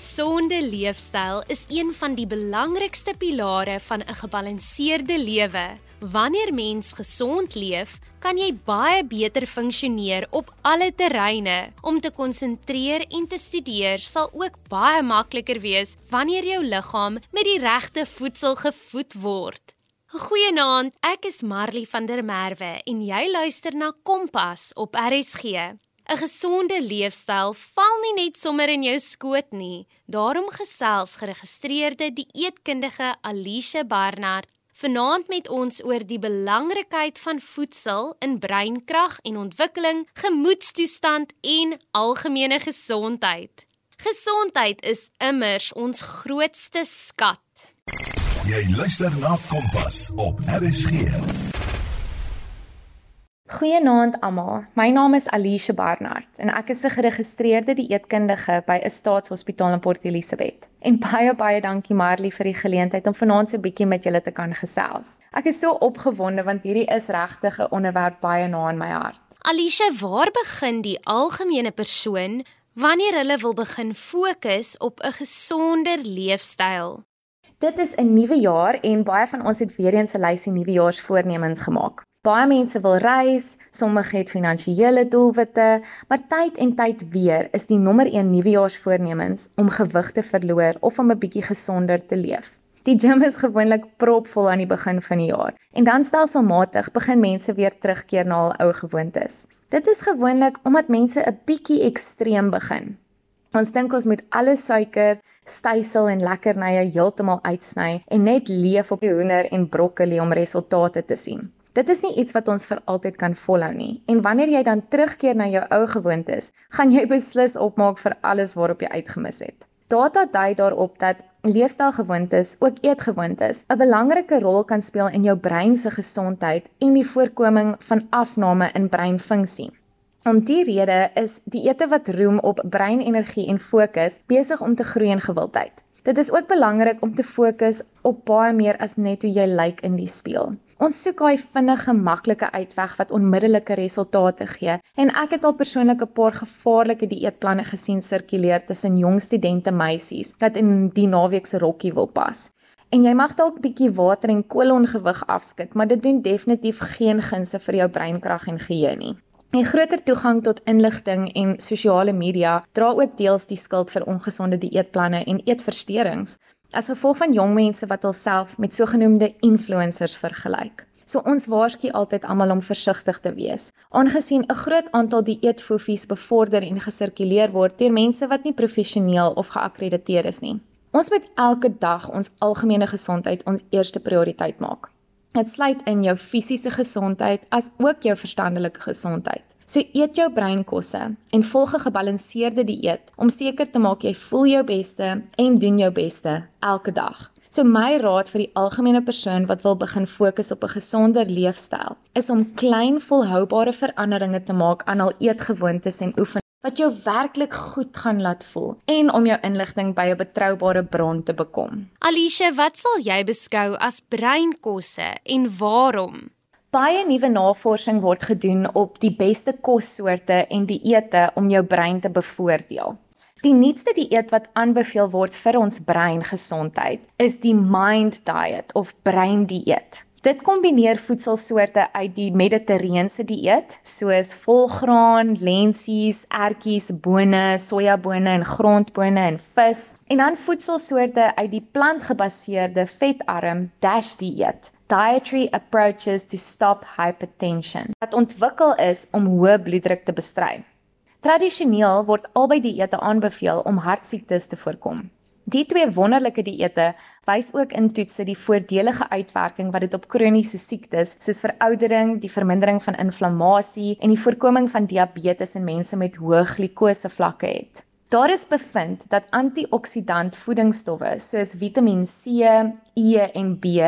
gesonde leefstyl is een van die belangrikste pilare van 'n gebalanseerde lewe. Wanneer mens gesond leef, kan jy baie beter funksioneer op alle terreine. Om te konsentreer en te studeer sal ook baie makliker wees wanneer jou liggaam met die regte voedsel gevoed word. Goeienaand, ek is Marley van der Merwe en jy luister na Kompas op RSG. 'n Gesonde leefstyl val nie net sommer in jou skoot nie. Daarom gesels geregistreerde dieetkundige Alicia Barnard vanaand met ons oor die belangrikheid van voedsel in breinkrag en ontwikkeling, gemoedstoestand en algemene gesondheid. Gesondheid is immers ons grootste skat. Jy luister na Kompas op RSG. Goeienaand almal. My naam is Alicia Barnard en ek is 'n geregistreerde dieetkundige by 'n staatshospitaal in Port Elizabeth. En baie baie dankie Marley vir die geleentheid om vanaand so 'n bietjie met julle te kan gesels. Ek is so opgewonde want hierdie is regtig 'n onderwerp baie na in my hart. Alicia, waar begin die algemene persoon wanneer hulle wil begin fokus op 'n gesonder leefstyl? Dit is 'n nuwe jaar en baie van ons het weer eens 'n lysie nuwejaarsvoornemens gemaak. Baie mense wil reis, sommige het finansiële doelwitte, maar tyd en tyd weer is die nommer 1 nuwejaarsvoornemens om gewig te verloor of om 'n bietjie gesonder te leef. Die gym is gewoonlik propvol aan die begin van die jaar en dan stelselmatig begin mense weer terugkeer na hul ou gewoontes. Dit is gewoonlik omdat mense 'n bietjie ekstreem begin. Ons dink ons moet alle suiker, stysel en lekkernye heeltemal uitsny en net leef op die hoender en broccoli om resultate te sien. Dit is nie iets wat ons vir altyd kan volhou nie. En wanneer jy dan terugkeer na jou ou gewoontes, gaan jy beslis opmaak vir alles waarop jy uitgemis het. Data dui daarop dat leefstylgewoontes, ook eetgewoontes, 'n belangrike rol kan speel in jou brein se gesondheid en die voorkoming van afname in breinfunksie. Om die rede is die ete wat roem op breinenergie en fokus besig om te groei in gewildheid. Dit is ook belangrik om te fokus op baie meer as net hoe jy lyk in die spieël. Ons soek daai vinnige, maklike uitweg wat onmiddellike resultate gee. En ek het al persoonlik 'n paar gevaarlike dieetplanne gesien sirkuleer tussen jong studente meisies wat in die naweek se rokkie wil pas. En jy mag dalk bietjie water en kolongewig afskit, maar dit doen definitief geen gunste vir jou breinkrag en geheue nie. Die groter toegang tot inligting en sosiale media dra ook deels die skuld vir ongesonde dieetplanne en eetversteurings as gevolg van jong mense wat hulself met sogenaamde influencers vergelyk. So ons waarsku altyd almal om versigtig te wees, aangesien 'n groot aantal dieetfofies bevorder en gesirkuleer word deur mense wat nie professioneel of geakkrediteer is nie. Ons moet elke dag ons algemene gesondheid ons eerste prioriteit maak. Dit sluit in jou fisiese gesondheid as ook jou verstandelike gesondheid. So eet jou breinkosse en volg 'n gebalanseerde dieet om seker te maak jy voel jou beste en doen jou beste elke dag. So my raad vir die algemene persoon wat wil begin fokus op 'n gesonder leefstyl is om klein volhoubare veranderinge te maak aan hul eetgewoontes en oefeninge wat jou werklik goed gaan laat voel en om jou inligting by 'n betroubare bron te bekom. Alicia, wat sal jy beskou as breinkosse en waarom? Baie nuwe navorsing word gedoen op die beste kossoorte en dieete om jou brein te bevoordeel. Die nuutste dieet wat aanbeveel word vir ons breingesondheid is die Mind Diet of brein dieet. Dit kombineer voedselsoorte uit die mediterrane dieet, soos volgraan, lentsies, ertjies, bone, sojabone en grondbone en vis, en dan voedselsoorte uit die plantgebaseerde vetarm DASH dieet. Dietary approaches to stop hypertension wat ontwikkel is om hoë bloeddruk te bestry. Tradisioneel word albei dieete aanbeveel om hartsiektes te voorkom. Die twee wonderlike dieete wys ook in toetse die voordelige uitwerking wat dit op kroniese siektes soos veroudering, die vermindering van inflammasie en die voorkoming van diabetes in mense met hoë glikose vlakke het. Daar is bevind dat antioksidant voedingsstowwe soos Vitamiin C, E en B,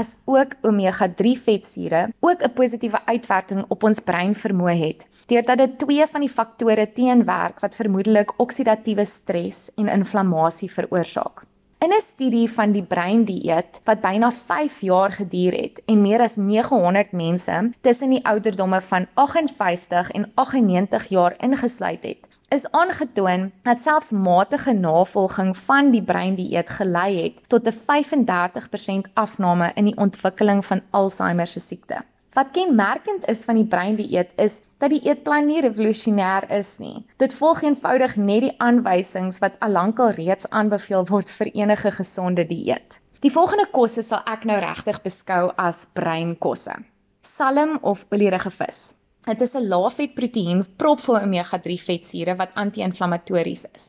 as ook omega-3 vetsure ook 'n positiewe uitwerking op ons brein vermoë het deurdat dit twee van die faktore teenwerk wat vermoedelik oksidatiewe stres en inflammasie veroorsaak. In 'n studie van die breindieet wat byna 5 jaar geduur het en meer as 900 mense tussen die ouderdomme van 58 en 98 jaar ingesluit het, is aangetoon dat selfs matige navolging van die breindieet gelei het tot 'n 35% afname in die ontwikkeling van Alzheimer se siekte. Wat kenmerkend is van die breindieet is dat die eetplan nie revolusionêr is nie. Dit volg eenvoudig net die aanwysings wat alankal reeds aanbeveel word vir enige gesonde dieet. Die volgende kosse sal ek nou regtig beskou as breinkosse. Salm of olierige vis. Dit is 'n laafvet proteïen propvol omega-3 vetsure wat anti-inflammatories is.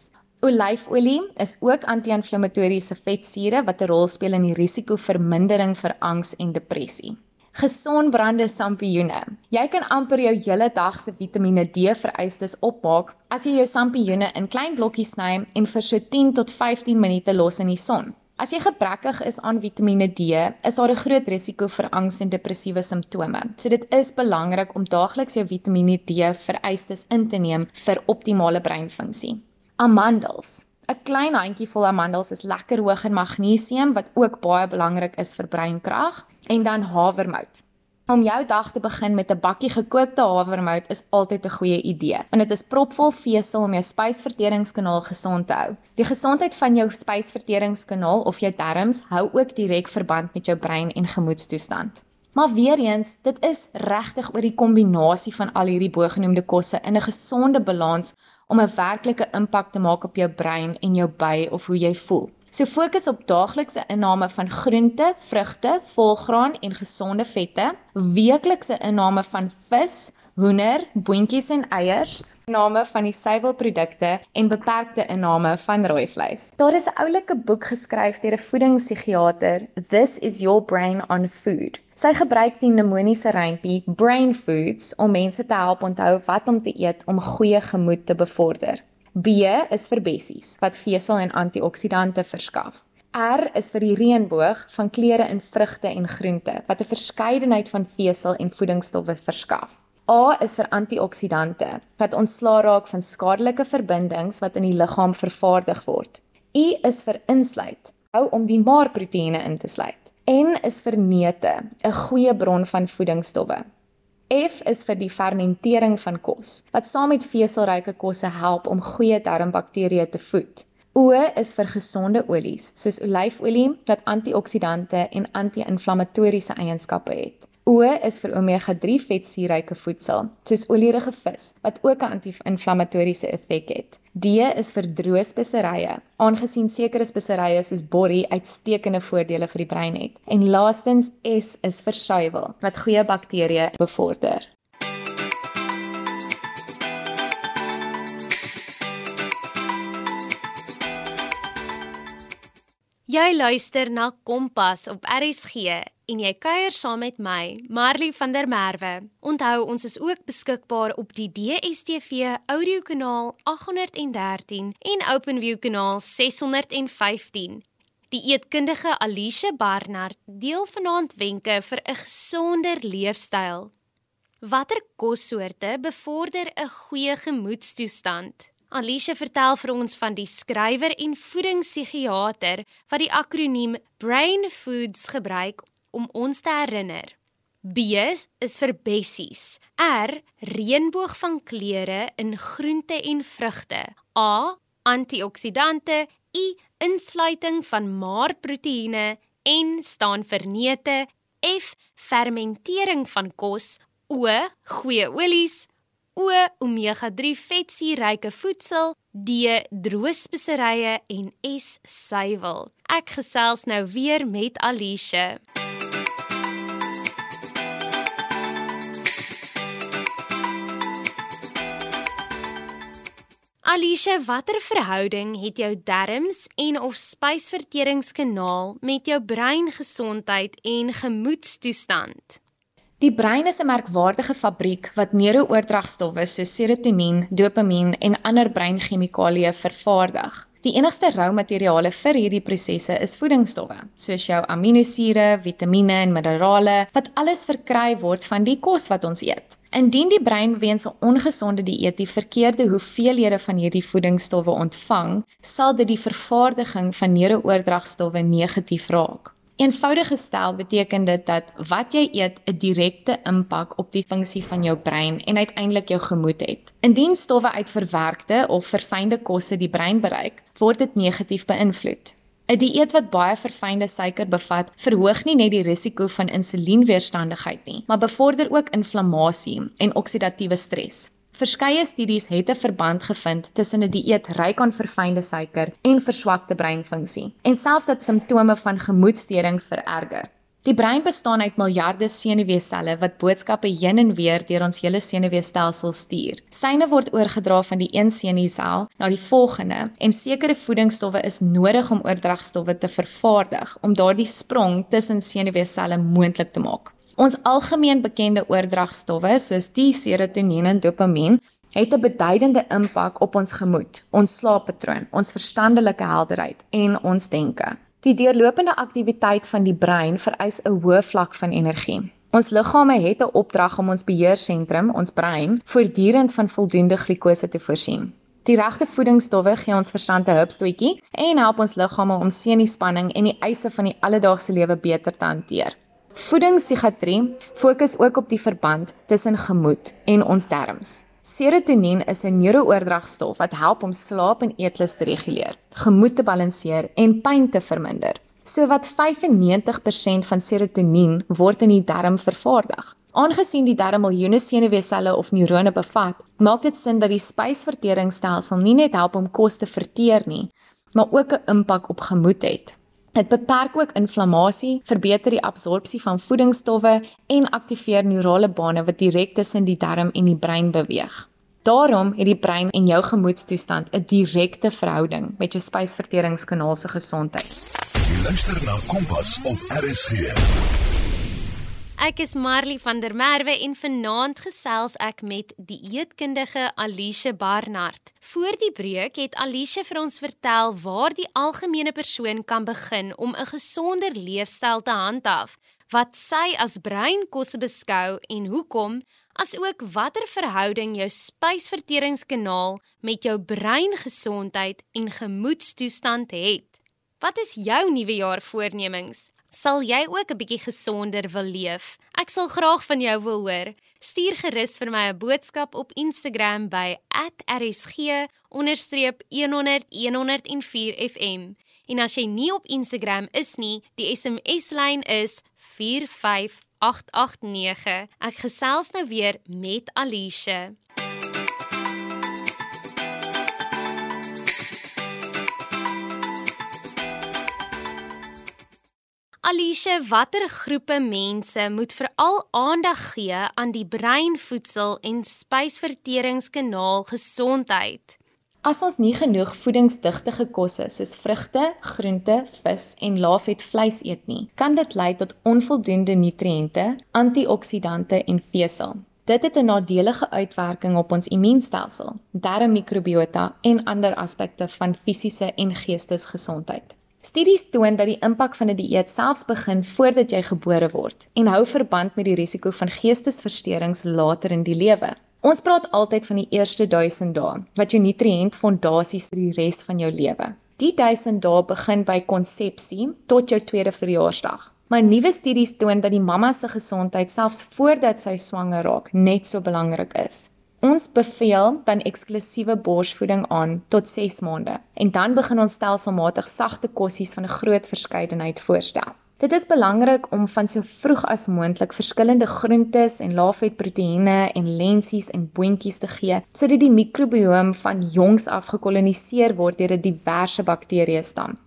Olyfolie is ook anti-inflammatoriese vetsure wat 'n rol speel in die risikovermindering vir angs en depressie. Gesonbrande sampioene. Jy kan amper jou hele dag se Vitamiene D vereistes opmaak as jy jou sampioene in klein blokkies sny en vir so 10 tot 15 minute los in die son. As jy gebrekkig is aan Vitamiene D, is daar 'n groot risiko vir angs en depressiewe simptome. So dit is belangrik om daagliks jou Vitamiene D vereistes in te neem vir optimale breinfunksie. Amandels. 'n Klein handjievol amandels is lekker hoog in magnesium wat ook baie belangrik is vir breinkrag en dan havermout. Om jou dag te begin met 'n bakkie gekookte havermout is altyd 'n goeie idee, want dit is propvol vesel om jou spysverteringskanaal gesond te hou. Die gesondheid van jou spysverteringskanaal of jou darmes hou ook direk verband met jou brein en gemoedstoestand. Maar weer eens, dit is regtig oor die kombinasie van al hierdie bogenoemde kosse in 'n gesonde balans om 'n werklike impak te maak op jou brein en jou by of hoe jy voel. So fokus op daaglikse inname van groente, vrugte, volgraan en gesonde vette, weeklikse inname van vis, hoender, boontjies en eiers, inname van die suiwelprodukte en beperkte inname van rooi vleis. Daar is 'n oulike boek geskryf deur 'n voedingspsigiater, This is your brain on food. Sy gebruik die mnemoniese rympie Brain Foods om mense te help onthou wat om te eet om goeie gemoed te bevorder. B is vir bessies wat vesel en antioksidante verskaf. R is vir die reënboog van kleure in vrugte en groente wat 'n verskeidenheid van vesel en voedingsstowwe verskaf. A is vir antioksidante wat ontslaa raak van skadelike verbindings wat in die liggaam vervaardig word. I is vir insluit, hou om die maarproteïene in te sluit. N is vir neute, 'n goeie bron van voedingsstowwe. F is vir die fermentering van kos wat saam met veselryke kosse help om goeie darmbakterieë te voed. O is vir gesonde olies soos olyfolie wat antioksidante en anti-inflammatoriese eienskappe het. O is vir omega-3 vetsuurryke voedsel soos olierige vis wat ook 'n anti-inflammatoriese effek het. D is vir droë speserye, aangesien sekere speserye soos borrie uitstekende voordele vir die brein het. En laastens S is vir suiwel, wat goeie bakterieë bevorder. Jy luister na Kompas op RSG en jy kuier saam met my, Marley van der Merwe. Onthou, ons is ook beskikbaar op die DSTV audiokanaal 813 en OpenView kanaal 615. Die eetkundige Alicia Barnard deel vanaand wenke vir 'n gesonder leefstyl. Watter kossoorte bevorder 'n goeie gemoedstoestand? Alicia vertel vir ons van die skrywer en voedingspsigiater wat die akroniem Brain Foods gebruik om ons te herinner. B is vir bessies. R reënboog van kleure in groente en vrugte. A antioksidante. I insluiting van maarproteïene en staan vir neute. F fermentering van kos. O goeie olies. O omega-3 vetsuurryke voedsel. D droëspeserye en S suiwel. Ek gesels nou weer met Alicia. Alicia, watter verhouding het jou darmes en of spysverteringskanaal met jou breingesondheid en gemoedstoestand? Die brein is 'n merkwaardige fabriek wat neurooordragstowwe soos serotonien, dopamien en ander breinchemikalieë vervaardig. Die enigste rou materiale vir hierdie prosesse is voedingsstowwe, soos jou aminosure, vitamiene en minerale wat alles verkry word van die kos wat ons eet. Indien die brein weens 'n ongesonde dieet die verkeerde hoeveelhede van hierdie voedingsstowwe ontvang, sal dit die vervaardiging van neurooordragstowwe negatief raak. Eenvoudig gestel beteken dit dat wat jy eet 'n direkte impak op die funksie van jou brein en uiteindelik jou gemoed het. Indien stowwe uit verwerkte of verfynde kosse die brein bereik, word dit negatief beïnvloed. 'n Dieet wat baie verfynde suiker bevat, verhoog nie net die risiko van insulienweerstandigheid nie, maar bevorder ook inflammasie en oksidatiewe stres. Verskeie studies het 'n verband gevind tussen 'n dieet ryk aan verfynde suiker en verswakte breinfunksie en selfs dat simptome van gemoedstoornings vererger. Die brein bestaan uit miljarde senuweeselle wat boodskappe heen en weer deur ons hele senuweestelsel stuur. Syne word oorgedra van die een senuweesel na die volgende en sekere voedingsstowwe is nodig om oordragstowwe te vervaardig om daardie sprong tussen senuweeselle moontlik te maak. Ons algemeen bekende oordragstowwe soos die serotonien en dopamien het 'n beduidende impak op ons gemoed, ons slaappatroon, ons verstandelike helderheid en ons denke. Die deurlopende aktiwiteit van die brein vereis 'n hoë vlak van energie. Ons liggame het 'n opdrag om ons beheersentrum, ons brein, voortdurend van voldoende glikose te voorsien. Die regte voedingsstowwe gee ons verstand 'n hupstootjie en help ons liggame om senuispanning en die eise van die alledaagse lewe beter te hanteer. Voedingspsigiatrie fokus ook op die verband tussen gemoed en ons darmes. Serotonien is 'n neurooordragstof wat help om slaap en eetlus te reguleer, gemoed te balanseer en pyn te verminder. Sowat 95% van serotonien word in die darm vervaardig. Aangesien die darm miljoene senuweeselle of neurone bevat, maak dit sin dat die spysverteringsstelsel nie net help om kos te verteer nie, maar ook 'n impak op gemoed het. Dit beperk ook inflammasie, verbeter die absorpsie van voedingsstowwe en aktiveer neurale bane wat direk tussen die darm en die brein beweeg. Daarom het die brein en jou gemoedstoestand 'n direkte verhouding met jou spysverteringskanaal se gesondheid. Jy luister na Kompas op RSG. Ek is Marley van der Merwe en vanaand gesels ek met die eetkundige Alice Barnard. Voor die breek het Alice vir ons vertel waar die algemene persoon kan begin om 'n gesonder leefstyl te handhaaf, wat sy as breinkosse beskou en hoekom, asook watter verhouding jou spysverteringskanaal met jou breingesondheid en gemoedstoestand het. Wat is jou nuwe jaar voornemings? Sal jy ook 'n bietjie gesonder wil leef? Ek sal graag van jou wil hoor. Stuur gerus vir my 'n boodskap op Instagram by @rsg_100104fm. En as jy nie op Instagram is nie, die SMS-lyn is 45889. Ek gesels nou weer met Alicia. Alicia, watter groepe mense moet veral aandag gee aan die breinvoedsel en spysverteringskanaal gesondheid? As ons nie genoeg voedingsdigtige kosse soos vrugte, groente, vis en laafet vleis eet nie, kan dit lei tot onvoldoende nutriënte, antioksidante en vesel. Dit het 'n nadelige uitwerking op ons immuunstelsel, darmmikrobiota en ander aspekte van fisiese en geestesgesondheid. Studies toon dat die impak van 'n die dieet selfs begin voordat jy gebore word en hou verband met die risiko van geestesversteurings later in die lewe. Ons praat altyd van die eerste 1000 dae wat jou nutriëntfondasies vir die res van jou lewe. Die 1000 dae begin by konsepsie tot jou tweede verjaarsdag. Maar nuwe studies toon dat die mamma se gesondheid selfs voordat sy swanger raak net so belangrik is. Ons beveel dan eksklusiewe borsvoeding aan tot 6 maande en dan begin ons stelselmatig sagte kossies van 'n groot verskeidenheid voorstel. Dit is belangrik om van so vroeg as moontlik verskillende groentes en laafvetproteïene en lensies en boontjies te gee sodat die mikrobiome van jongs af gekoloniseer word deur 'n diverse bakterieë stam.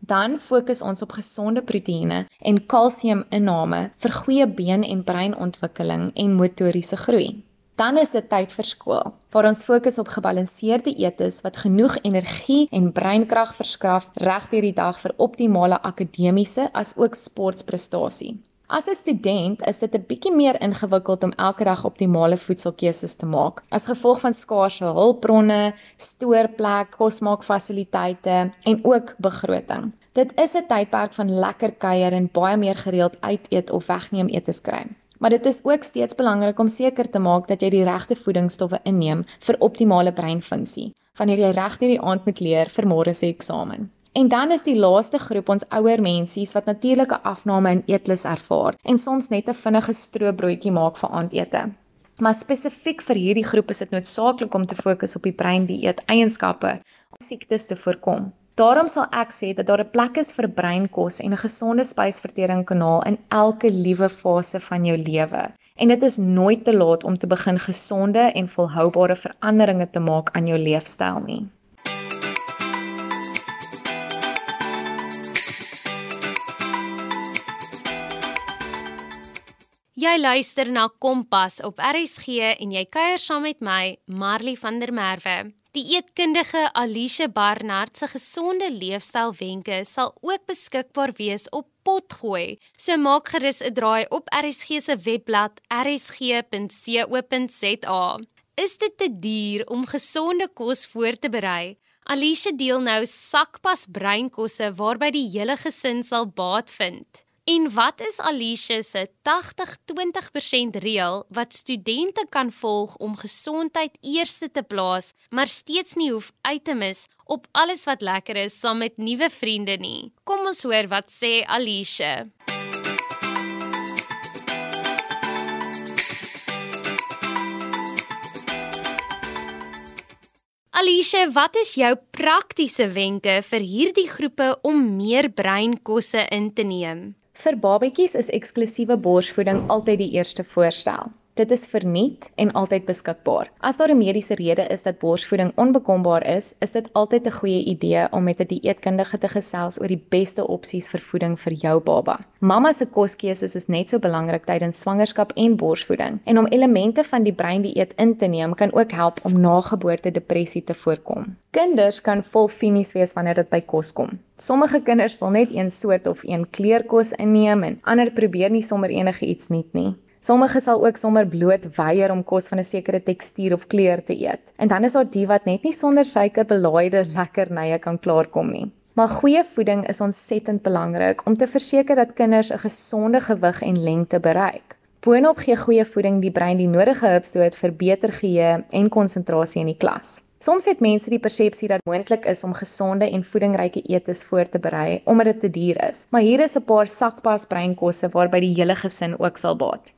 Dan fokus ons op gesonde proteïene en kalsiuminname vir goeie been- en breinontwikkeling en motoriese groei. Dan is dit tyd vir skool, waar ons fokus op gebalanseerde eetes wat genoeg energie en breinkrag verskaf reg deur die dag vir optimale akademiese as ook sportprestasie. As 'n student is dit 'n bietjie meer ingewikkeld om elke dag optimale voedselkeuses te maak, as gevolg van skaarse hulpbronne, stoorplek, kosmaakfasiliteite en ook begroting. Dit is 'n tydperk van lekker kuier en baie meer gereeld uit eet of wegneem etes kry. Maar dit is ook steeds belangrik om seker te maak dat jy die regte voedingsstowwe inneem vir optimale breinfunksie wanneer jy reg deur die aand moet leer vir môre se eksamen. En dan is die laaste groep ons ouer mensies wat natuurlike afname in eetlus ervaar en soms net 'n vinnige stroopbroodjie maak vir aandete. Maar spesifiek vir hierdie groep is dit noodsaaklik om te fokus op die breindieet eienskappe om siektes te voorkom. Daarom sal ek sê dat daar 'n plek is vir breinkos en 'n gesonde spysverteringskanaal in elke liewe fase van jou lewe. En dit is nooit te laat om te begin gesonde en volhoubare veranderinge te maak aan jou leefstyl nie. Jy luister na Kompas op RSG en jy kuier saam met my, Marley van der Merwe. Die eetkundige Alicia Barnard se gesonde leefstyl wenke sal ook beskikbaar wees op Potgooi. So maak gerus 'n draai op RSG se webblad rsg.co.za. Is dit te duur om gesonde kos voor te berei? Alicia deel nou sakpas breinkosse waarby die hele gesin sal baat vind. En wat is Alicia se 80-20% reël wat studente kan volg om gesondheid eerste te plaas, maar steeds nie hoef uit te mis op alles wat lekker is saam met nuwe vriende nie? Kom ons hoor wat sê Alicia. Alicia, wat is jou praktiese wenke vir hierdie groepe om meer breinkosse in te neem? Vir babatjies is eksklusiewe borsvoeding altyd die eerste voorstel. Dit is verniet en altyd beskikbaar. As daar 'n mediese rede is dat borsvoeding onbekombaar is, is dit altyd 'n goeie idee om met 'n die dieetkundige te gesels oor die beste opsies vir voeding vir jou baba. Mamma se koskeuses is net so belangrik tydens swangerskap en borsvoeding en om elemente van die breindieet in te neem kan ook help om nageboorte depressie te voorkom. Kinders kan vol finies wees wanneer dit by kos kom. Sommige kinders wil net een soort of een kleurkos inneem en ander probeer nie sommer enige iets nuut nie. Sommige sal ook sommer bloot weier om kos van 'n sekere tekstuur of kleur te eet. En dan is daar die wat net nie sonder suiker belaaide lekkernye kan klaarkom nie. Maar goeie voeding is ontsettend belangrik om te verseker dat kinders 'n gesonde gewig en lengte bereik. Boonop gee goeie voeding die brein die nodige hulpstoot vir beter geheue en konsentrasie in die klas. Soms het mense die persepsie dat moontlik is om gesonde en voedingryke eetes voor te berei omdat dit te duur is. Maar hier is 'n paar sakpas breinkosse waarby die hele gesin ook sal baat.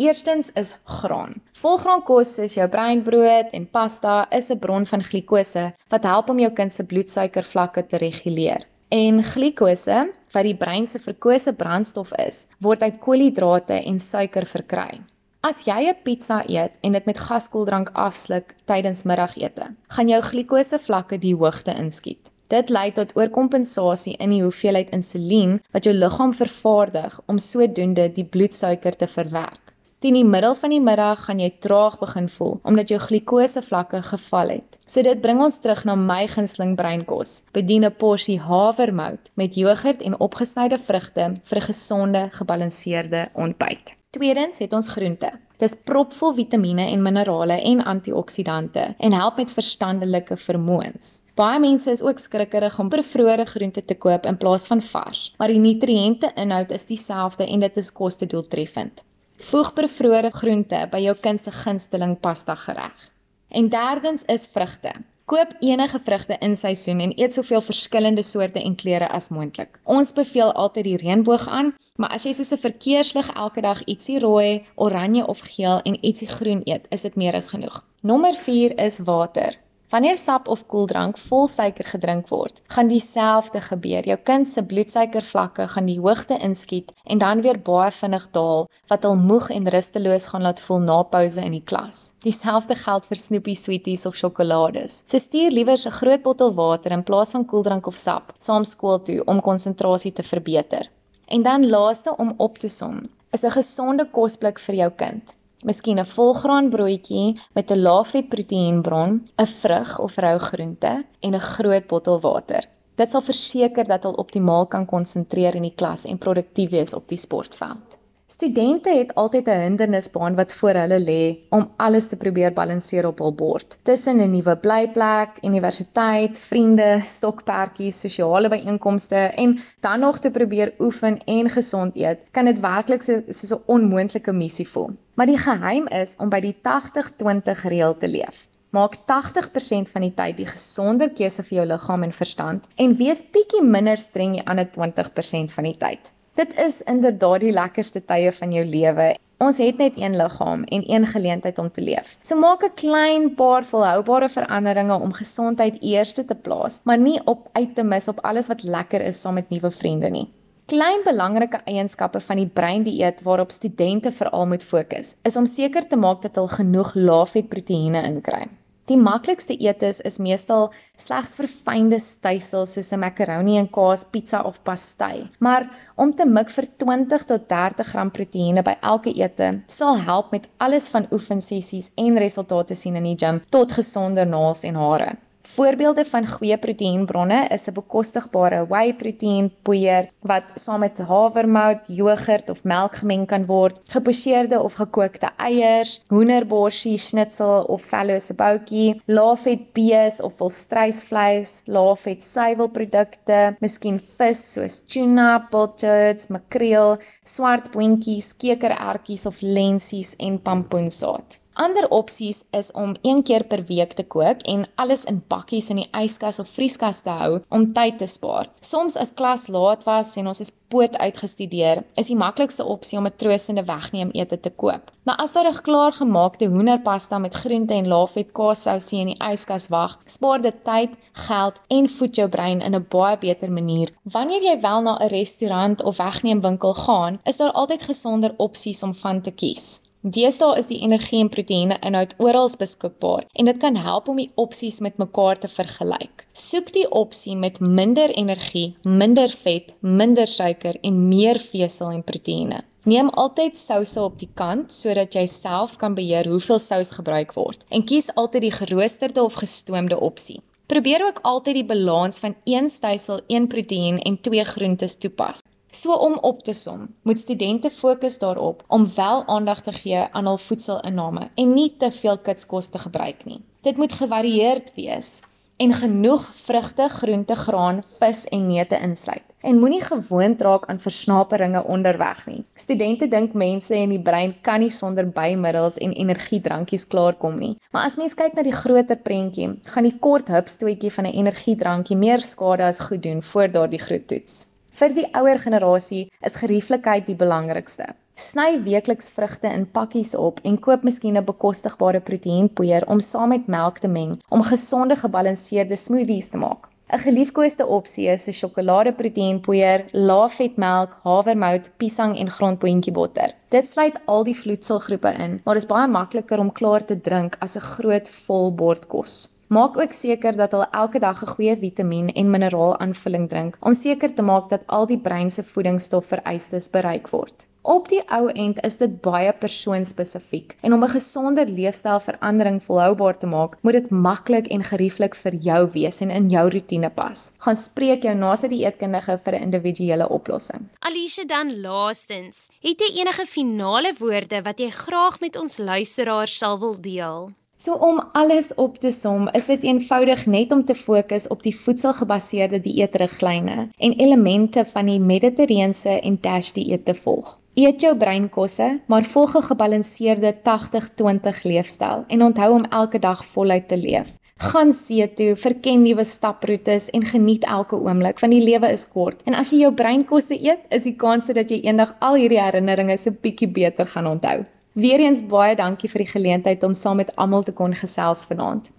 Eerstens is graan. Volgraankos soos jou breinbrood en pasta is 'n bron van glikose wat help om jou kind se bloedsuikervlakke te reguleer. En glikose, wat die brein se verkose brandstof is, word uit koolhidrate en suiker verkry. As jy 'n pizza eet en dit met gaskoeldrank afsluk tydens middagete, gaan jou glikose vlakke die hoogte inskiet. Dit lei tot oorkompensasie in die hoeveelheid insulien wat jou liggaam vervaardig om sodoende die bloedsuiker te verwerk. Teen die middel van die middag gaan jy traag begin voel omdat jou glikose vlakke geval het. So dit bring ons terug na my gunsteling breinkos. Bedien 'n porsie havermout met jogurt en opgesnyde vrugte vir 'n gesonde, gebalanseerde ontbyt. Tweedens het ons groente. Dis propvol vitamiene en minerale en antioksidante en help met verstandelike vermoëns. Baie mense is ook skrikkerig om bevrore groente te koop in plaas van vars, maar die nutriënte inhoud is dieselfde en dit is kostedoeltreffend. Voeg bevrore groente by jou kind se gunsteling pasta gereg. En derdens is vrugte. Koop enige vrugte in seisoen en eet soveel verskillende soorte en kleure as moontlik. Ons beveel altyd die reënboog aan, maar as jy soos 'n verkeerslig elke dag ietsie rooi, oranje of geel en ietsie groen eet, is dit meer as genoeg. Nommer 4 is water. Wanneer sap of koeldrank vol suiker gedrink word, gaan dieselfde gebeur. Jou kind se bloedsuikervlakke gaan die hoogte inskiet en dan weer baie vinnig daal wat hom moeg en rusteloos gaan laat voel na pouse in die klas. Dieselfde geld vir snoepie sweeties of sjokolades. So stuur liewer 'n groot bottel water in plaas van koeldrank of sap saam skool toe om konsentrasie te verbeter. En dan laaste om op te som, is 'n gesonde kosblik vir jou kind. Miskien 'n volgraan broodjie met 'n laafvet proteïenbron, 'n vrug of rou groente en 'n groot bottel water. Dit sal verseker dat hulle optimaal kan konsentreer in die klas en produktief wees op die sportveld. Studente het altyd 'n hindernisbaan wat voor hulle lê om alles te probeer balanseer op hul bord. Tussen 'n nuwe blyplek, universiteit, vriende, stokperdjies, sosiale byeenkomste en dan nog te probeer oefen en gesond eet, kan dit werklik so soos 'n onmoontlike missie voel. Maar die geheim is om by die 80-20 reël te leef. Maak 80% van die tyd die gesonder keuse vir jou liggaam en verstand en wees bietjie minder streng die ander 20% van die tyd. Dit is inderdaad die lekkerste tye van jou lewe. Ons het net een liggaam en een geleentheid om te leef. So maak 'n klein paar volhoubare veranderinge om gesondheid eerste te plaas, maar nie op uit te mis op alles wat lekker is saam met nuwe vriende nie. Klein belangrike eienskappe van die breindieet waarop studente veral moet fokus, is om seker te maak dat hulle genoeg laafet proteïene inkry. Die maklikste eetes is meestal slegs verfynde stysels soos 'n makaroni en kaas, pizza of pastai. Maar om te mik vir 20 tot 30 gram proteïene by elke ete sal help met alles van oefensessies en resultate sien in die gym tot gesonder naels en hare. Voorbeelde van goeie proteïenbronne is 'n bekostigbare whey proteïen poeier wat saam met havermout, jogurt of melk gemeng kan word, geposeerde of gekookte eiers, hoenderborsie, schnitzel of fallow se boutjie, laafet bees of volstruisvleis, laafet suiwelprodukte, miskien vis soos tuna, pilchards, makreel, swart boontjies, kekerertjies of lensies en pampoensaad. Ander opsies is om een keer per week te kook en alles in bakkies in die yskas of vrieskas te hou om tyd te spaar. Soms as klas laat was en ons is poot uitgestudeer, is die maklikste opsie om 'n troostende wegneem ete te koop. Nou as daar 'n klaargemaakte hoenderpasta met groente en laafet kaassousie in die yskas wag, spaar dit tyd, geld en voed jou brein in 'n baie beter manier. Wanneer jy wel na 'n restaurant of wegneemwinkel gaan, is daar altyd gesonder opsies om van te kies. Deesdae is die energie en proteïene inhoud oral beskikbaar en dit kan help om die opsies met mekaar te vergelyk. Soek die opsie met minder energie, minder vet, minder suiker en meer vesel en proteïene. Neem altyd souse op die kant sodat jy self kan beheer hoeveel sous gebruik word en kies altyd die geroosterde of gestoomde opsie. Probeer ook altyd die balans van 1 stysel, 1 proteïen en 2 groentes toepas. So om op te som, moet studente fokus daarop om wel aandag te gee aan hul voedselinname en nie te veel kitskos te gebruik nie. Dit moet gevarieerd wees en genoeg vrugte, groente, graan, vis en neute insluit. En moenie gewoond raak aan versnaperinge onderweg nie. Studente dink mense en die brein kan nie sonder bymiddels en energiedrankies klaarkom nie. Maar as mens kyk na die groter prentjie, gaan die kort hupstootjie van 'n energiedrankie meer skade as goed doen voor daardie groot toets. Vir die ouer generasie is gerieflikheid die belangrikste. Sny weekliks vrugte in pakkies op en koop miskien 'n bekostigbare proteïenpoeier om saam met melk te meng om gesonde gebalanseerde smoothies te maak. 'n Geliefkoeste opsie is 'n sjokoladeproteïenpoeier, laafvetmelk, havermout, piesang en grondboontjiebotter. Dit sluit al die vloedselgroepe in, maar is baie makliker om klaar te drink as 'n groot vol bord kos. Maak ook seker dat hulle elke dag 'n goeie vitamien en mineraal aanvulling drink om seker te maak dat al die brein se voedingsstofvereistes bereik word. Op die ou end is dit baie persoonspesifiek en om 'n gesonder leefstylverandering volhoubaar te maak, moet dit maklik en gerieflik vir jou wees en in jou rotine pas. Gaan spreek jou naaste dieetkundige vir 'n individuele oplossing. Alicia dan laastens, het jy enige finale woorde wat jy graag met ons luisteraars sal wil deel? So om alles op te som, is dit eenvoudig net om te fokus op die voedselgebaseerde dieetriglyne en elemente van die Mediterrane en DASH dieet te volg. Eet jou breinkosse, maar volg 'n gebalanseerde 80-20 leefstyl en onthou om elke dag voluit te leef. Gaan see toe, verken nuwe staproetes en geniet elke oomblik want die lewe is kort. En as jy jou breinkosse eet, is die kans dat jy eendag al hierdie herinneringe se bietjie beter gaan onthou. Weereens baie dankie vir die geleentheid om saam met almal te kon gesels vanaand.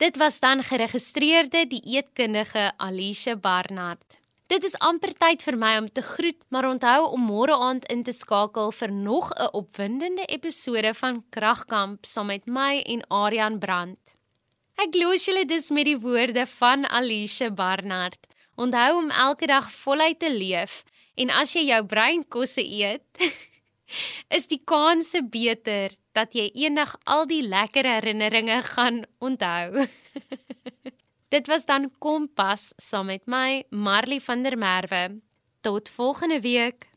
Dit was dan geregistreerde dieetkundige Alicia Barnard. Dit is amper tyd vir my om te groet, maar onthou om môre aand in te skakel vir nog 'n opwindende episode van Kragkamp saam met my en Aryan Brandt. Ek los julle dus met die woorde van Alicia Barnard. Onthou om elke dag voluit te leef en as jy jou breinkosse eet, is die kanse beter dat jy eendag al die lekker herinneringe gaan onthou. Dit was dan Kompas saam met my Marley van der Merwe. Tot volgende week.